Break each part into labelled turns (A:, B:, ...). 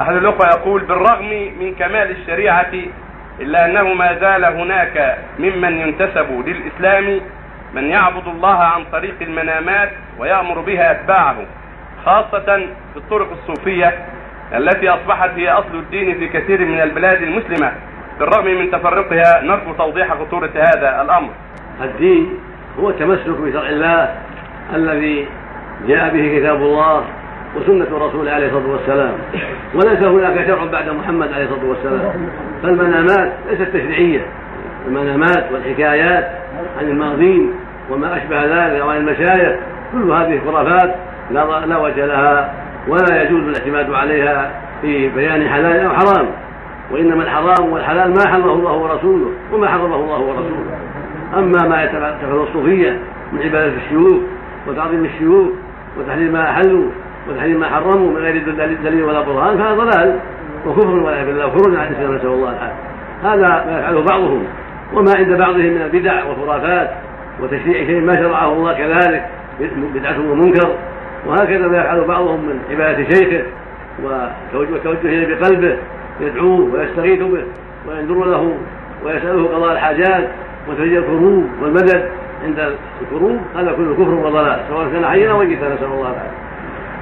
A: أحد الأخوة يقول بالرغم من كمال الشريعة إلا أنه ما زال هناك ممن ينتسب للإسلام من يعبد الله عن طريق المنامات ويأمر بها أتباعه خاصة في الطرق الصوفية التي أصبحت هي أصل الدين في كثير من البلاد المسلمة. بالرغم من تفرقها نرجو توضيح خطورة هذا الأمر.
B: الدين هو التمسك بشرع الله الذي جاء به كتاب الله وسنة رسوله عليه الصلاة والسلام. وليس هناك شرع بعد محمد عليه الصلاة والسلام. فالمنامات ليست تشريعية. المنامات والحكايات عن الماضين وما أشبه ذلك وعن المشايخ كل هذه خرافات لا لا وجه لها ولا يجوز الاعتماد عليها في بيان حلال أو حرام. وإنما الحرام والحلال ما حرمه الله ورسوله وما حرمه الله ورسوله. أما ما يتفعل الصوفية من عبادة الشيوخ وتعظيم الشيوخ وتحليل ما أحلوا وتحريم ما حرموا من غير دليل ولا برهان فهذا ضلال وكفر والعياذ بالله وخروج عن الإسلام نسأل الله العافية. هذا ما يفعله بعضهم. وما عند بعضهم من البدع والخرافات وتشريع شيء ما شرعه الله كذلك بدعة ومنكر. وهكذا ما يفعل بعضهم من عبادة شيخه وتوجه إليه بقلبه يدعوه ويستغيث به وينذر له ويسأله قضاء الحاجات وتفريج الكروب والمدد عند الكروب. هذا كله كفر وضلال سواء كان حيا أو ميتا نسأل الله العافية.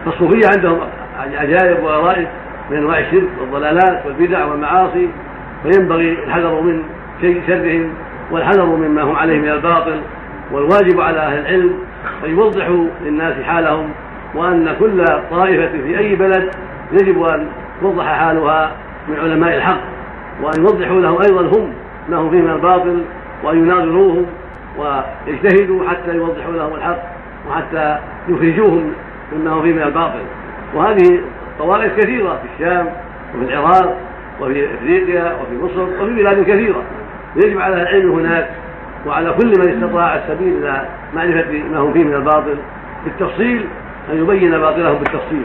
B: فالصوفية عندهم عجائب وغرائب من أنواع الشرك والضلالات والبدع والمعاصي فينبغي الحذر من شيء شرهم والحذر مما هم عليه من الباطل والواجب على أهل العلم أن يوضحوا للناس حالهم وأن كل طائفة في أي بلد يجب أن توضح حالها من علماء الحق وأن يوضحوا لهم أيضا هم ما هم فيه من الباطل وأن يناظروهم ويجتهدوا حتى يوضحوا لهم الحق وحتى يخرجوهم فيه من الباطل. وهذه طوائف كثيرة في الشام وفي العراق وفي إفريقيا وفي مصر وفي بلاد كثيرة. يجب على العلم هناك وعلى كل من استطاع السبيل إلى معرفة ما هم فيه من الباطل بالتفصيل أن يبين باطلهم بالتفصيل.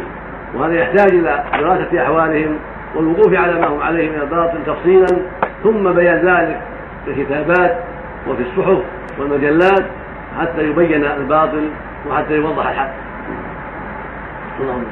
B: وهذا يحتاج إلى دراسة أحوالهم والوقوف على ما هم عليه من الباطل تفصيلا ثم بيان ذلك في الكتابات وفي الصحف والمجلات حتى يبين الباطل وحتى يوضح الحق. glory.